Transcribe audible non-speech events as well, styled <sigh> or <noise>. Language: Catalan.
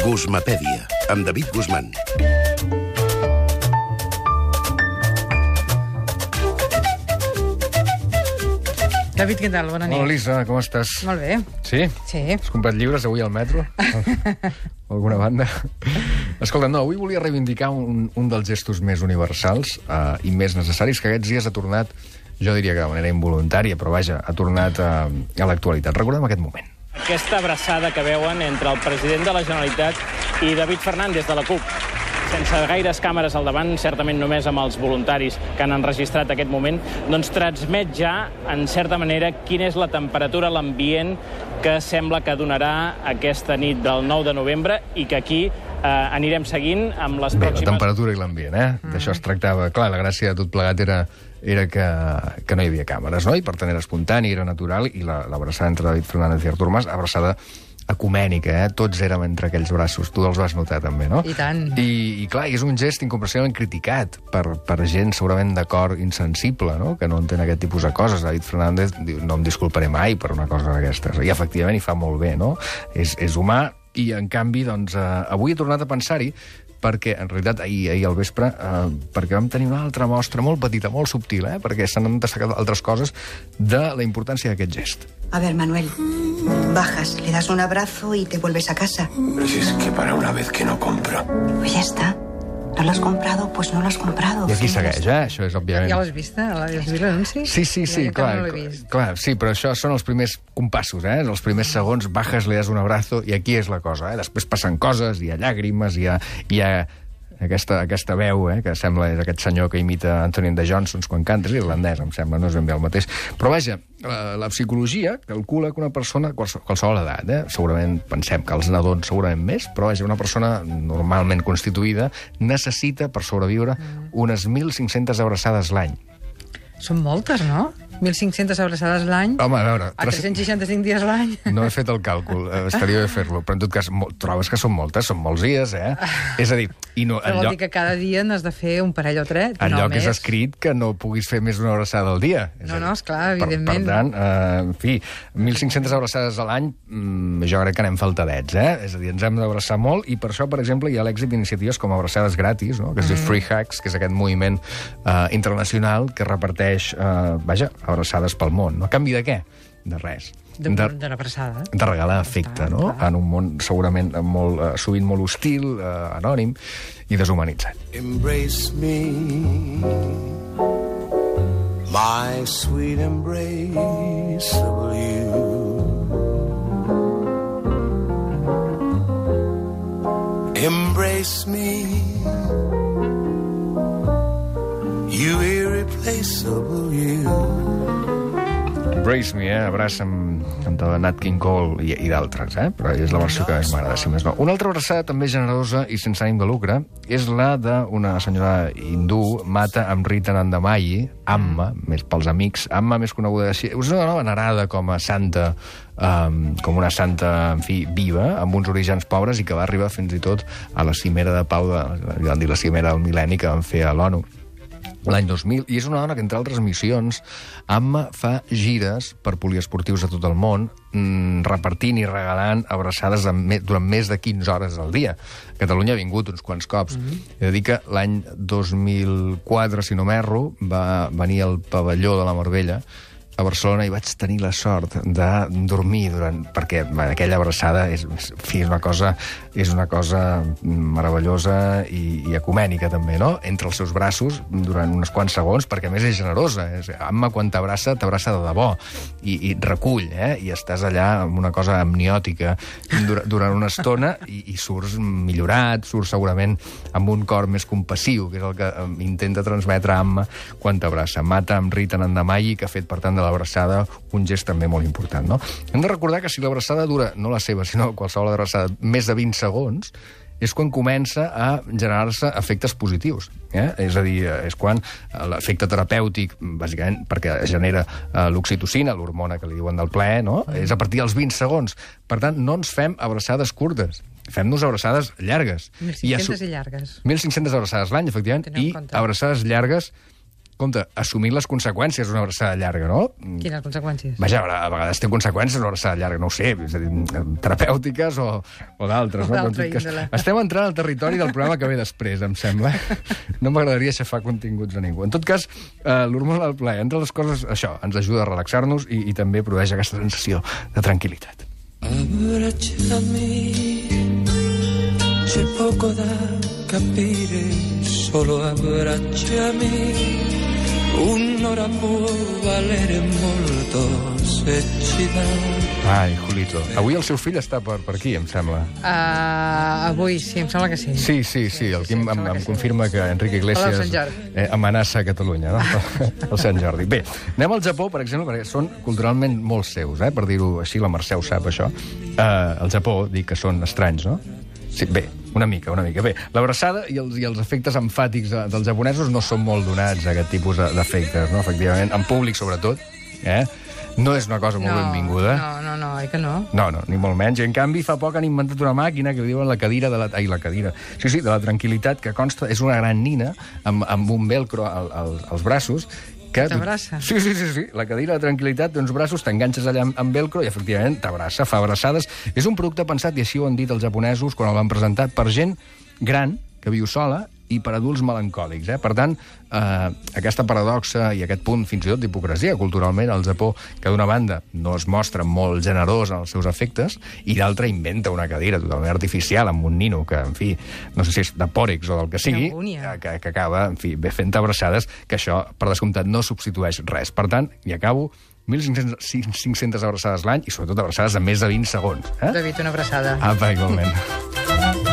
Guzmapèdia, amb David Guzmán. David, què tal? Bona nit. Hola, Lisa, com estàs? Molt bé. Sí? Sí. Has comprat llibres avui al metro? <laughs> Alguna banda? Escolta, no, avui volia reivindicar un, un dels gestos més universals uh, i més necessaris que aquests dies ha tornat, jo diria que de manera involuntària, però vaja, ha tornat uh, a l'actualitat. Recordem aquest moment. Aquesta abraçada que veuen entre el president de la Generalitat i David Fernández de la CUP. Sense gaires càmeres al davant, certament només amb els voluntaris que han enregistrat aquest moment, doncs transmet ja, en certa manera, quina és la temperatura, l'ambient que sembla que donarà aquesta nit del 9 de novembre i que aquí eh, anirem seguint amb les Bé, la pròximes... temperatura i l'ambient, eh? Mm. D'això es tractava. Clar, la gràcia de tot plegat era, era que, que no hi havia càmeres, no? I per tant era espontani, era natural, i la- l'abraçada entre David Fernández i Artur Mas, abraçada ecumènica, eh? Tots érem entre aquells braços. Tu els vas notar, també, no? I tant. I, i clar, és un gest incomprensiblement criticat per, per gent segurament d'acord insensible, no? que no entén aquest tipus de coses. David Fernández diu, no em disculparé mai per una cosa d'aquestes. I efectivament hi fa molt bé, no? És, és humà i, en canvi, doncs, eh, avui he tornat a pensar-hi perquè, en realitat, ahir, ahir al vespre, eh, perquè vam tenir una altra mostra molt petita, molt subtil, eh, perquè s'han destacat altres coses de la importància d'aquest gest. A ver, Manuel, bajas, le das un abrazo y te vuelves a casa. Pero si es que para una vez que no compro. Pues ya está. ¿No lo has comprado? Pues no lo has comprado. I aquí segueix, eh? Això és, òbviament... Ja l'has vist, eh? Has vist l'anunci? Sí, sí, sí, clar, no vist. clar, sí, però això són els primers compassos, eh? Els primers segons, bajas, le das un abrazo, i aquí és la cosa, eh? Després passen coses, hi ha llàgrimes, hi ha, hi ha aquesta, aquesta veu, eh? que sembla és aquest senyor que imita Anthony de Johnsons quan canta, és irlandès, em sembla, no és ben bé el mateix. Però vaja, la, la psicologia calcula que una persona, qualsevol, qualsevol edat, eh? segurament pensem que els nadons segurament més, però vaja, una persona normalment constituïda necessita, per sobreviure, unes 1.500 abraçades l'any. Són moltes, no? 1.500 abraçades l'any, Home, a veure... a 365 dies l'any. <laughs> No he fet el càlcul, eh, estaria bé fer-lo, però en tot cas, mo- trobes que són moltes, són molts dies, eh? <laughs> És a dir, i no, Però vol dir que cada dia n'has de fer un parell o tres, no enlloc més. és escrit que no puguis fer més d'una abraçada al dia. És No, a dir, no, esclar, per- evidentment. Per, tant, eh, en fi, 1.500 abraçades a l'any, mm, jo crec que anem faltadets, eh? És a dir, ens hem d'abraçar molt, i per això, per exemple, hi ha l'èxit d'iniciatives com abraçades gratis, no? que es diu Mm. Free Hugs, que és aquest moviment eh, internacional que reparteix, eh, vaja, abraçades pel món. No? A canvi de què? De res. De, de l'abraçada. de regalar afecte, Clar, no? clar. En un món segurament molt, eh, sovint molt hostil, eh, anònim i deshumanitzat. Embrace me. My sweet embrace of you. Embrace me. You irreplaceable you. Embrace Me, eh? Abraça'm, cantava Nat King Cole i, i d'altres, eh? Però és la versió que més m'agrada, si més no. Una altra abraçada també generosa i sense ànim de lucre és la d'una senyora hindú, Mata Amrita Nandamayi, Amma, més pels amics, Amma més coneguda així. És una dona venerada com a santa, um, com una santa, en fi, viva, amb uns orígens pobres i que va arribar fins i tot a la cimera de pau, de, van dir la cimera del mil·lenni que van fer a l'ONU l'any 2000, i és una dona que, entre altres missions, Amma fa gires per poliesportius de tot el món, mm, repartint i regalant abraçades me, durant més de 15 hores al dia. A Catalunya ha vingut uns quants cops. Mm -hmm. He de dir que l'any 2004, si no m'erro, va venir al pavelló de la Marbella a Barcelona i vaig tenir la sort de dormir durant... perquè aquella abraçada és, és una cosa és una cosa meravellosa i, i ecumènica també, no? Entre els seus braços durant uns quants segons, perquè a més és generosa. És, Amma, quan t'abraça, t'abraça de debò i, i et recull, eh? I estàs allà amb una cosa amniòtica durant, durant una estona i, i surts millorat, surts segurament amb un cor més compassiu, que és el que intenta transmetre Amma quan t'abraça. Mata amb Rita Nandamayi, que ha fet, per tant, de l'abraçada un gest també molt important, no? Hem de recordar que si l'abraçada dura, no la seva, sinó qualsevol abraçada, més de 20 segons, és quan comença a generar-se efectes positius. Eh? És a dir, és quan l'efecte terapèutic, bàsicament perquè genera eh, l'oxitocina, l'hormona que li diuen del plaer, no? és a partir dels 20 segons. Per tant, no ens fem abraçades curtes, fem-nos abraçades llargues. 1.500 assu- i llargues. 1.500 abraçades l'any, efectivament, i compte. abraçades llargues compte, assumint les conseqüències d'una abraçada llarga, no? Quines conseqüències? Vaja, a vegades té conseqüències una abraçada llarga, no ho sé, és a dir, terapèutiques o, o d'altres. No? Índole. estem entrant al territori del programa que ve després, em sembla. No m'agradaria aixafar continguts a ningú. En tot cas, eh, l'hormona del plaer, entre les coses, això, ens ajuda a relaxar-nos i, i també produeix aquesta sensació de tranquil·litat. Abbracciami, c'è poco da capire, solo abbracciami. Un'ora può valere molto se ci dà. Ai, Julito. Avui el seu fill està per, per aquí, em sembla. Uh, avui sí, em sembla que sí. Sí, sí, sí. El sí, Quim em em, em que sí. confirma que Enrique Hola, Iglesias eh, amenaça Catalunya, no? <laughs> El Sant Jordi. Bé, anem al Japó, per exemple, perquè són culturalment molt seus, eh? per dir-ho així, la Mercè ho sap, això. Eh, al Japó, dic que són estranys, no? Sí, bé, una mica, una mica. Bé, l'abraçada i els, i els efectes emfàtics de, dels japonesos no són molt donats a aquest tipus de- d'efectes, no? Efectivament, en públic, sobretot, eh? No és una cosa molt benvinguda. No, no, no, oi que no? No, no, ni molt menys. I, en canvi, fa poc han inventat una màquina que li diuen la cadira de la... Ai, la cadira. Sí, sí, de la tranquil·litat, que consta... És una gran nina amb, amb un velcro al, al, als braços que... T'abraça. Sí, sí, sí, sí. La cadira de tranquil·litat té uns braços, t'enganxes allà amb, amb velcro i, efectivament, t'abraça, fa abraçades. És un producte pensat, i així ho han dit els japonesos quan el van presentar, per gent gran que viu sola i per adults melancòlics. Eh? Per tant, eh, aquesta paradoxa i aquest punt fins i tot d'hipocresia culturalment al Japó, que d'una banda no es mostra molt generós en els seus efectes, i d'altra inventa una cadira totalment artificial amb un nino que, en fi, no sé si és de pòrex o del que sigui, angúnia. que, que acaba, en fi, bé fent abraçades, que això, per descomptat, no substitueix res. Per tant, i acabo, 1.500 500 abraçades l'any i sobretot abraçades de més de 20 segons. Eh? David, una abraçada. Apa, igualment. <laughs>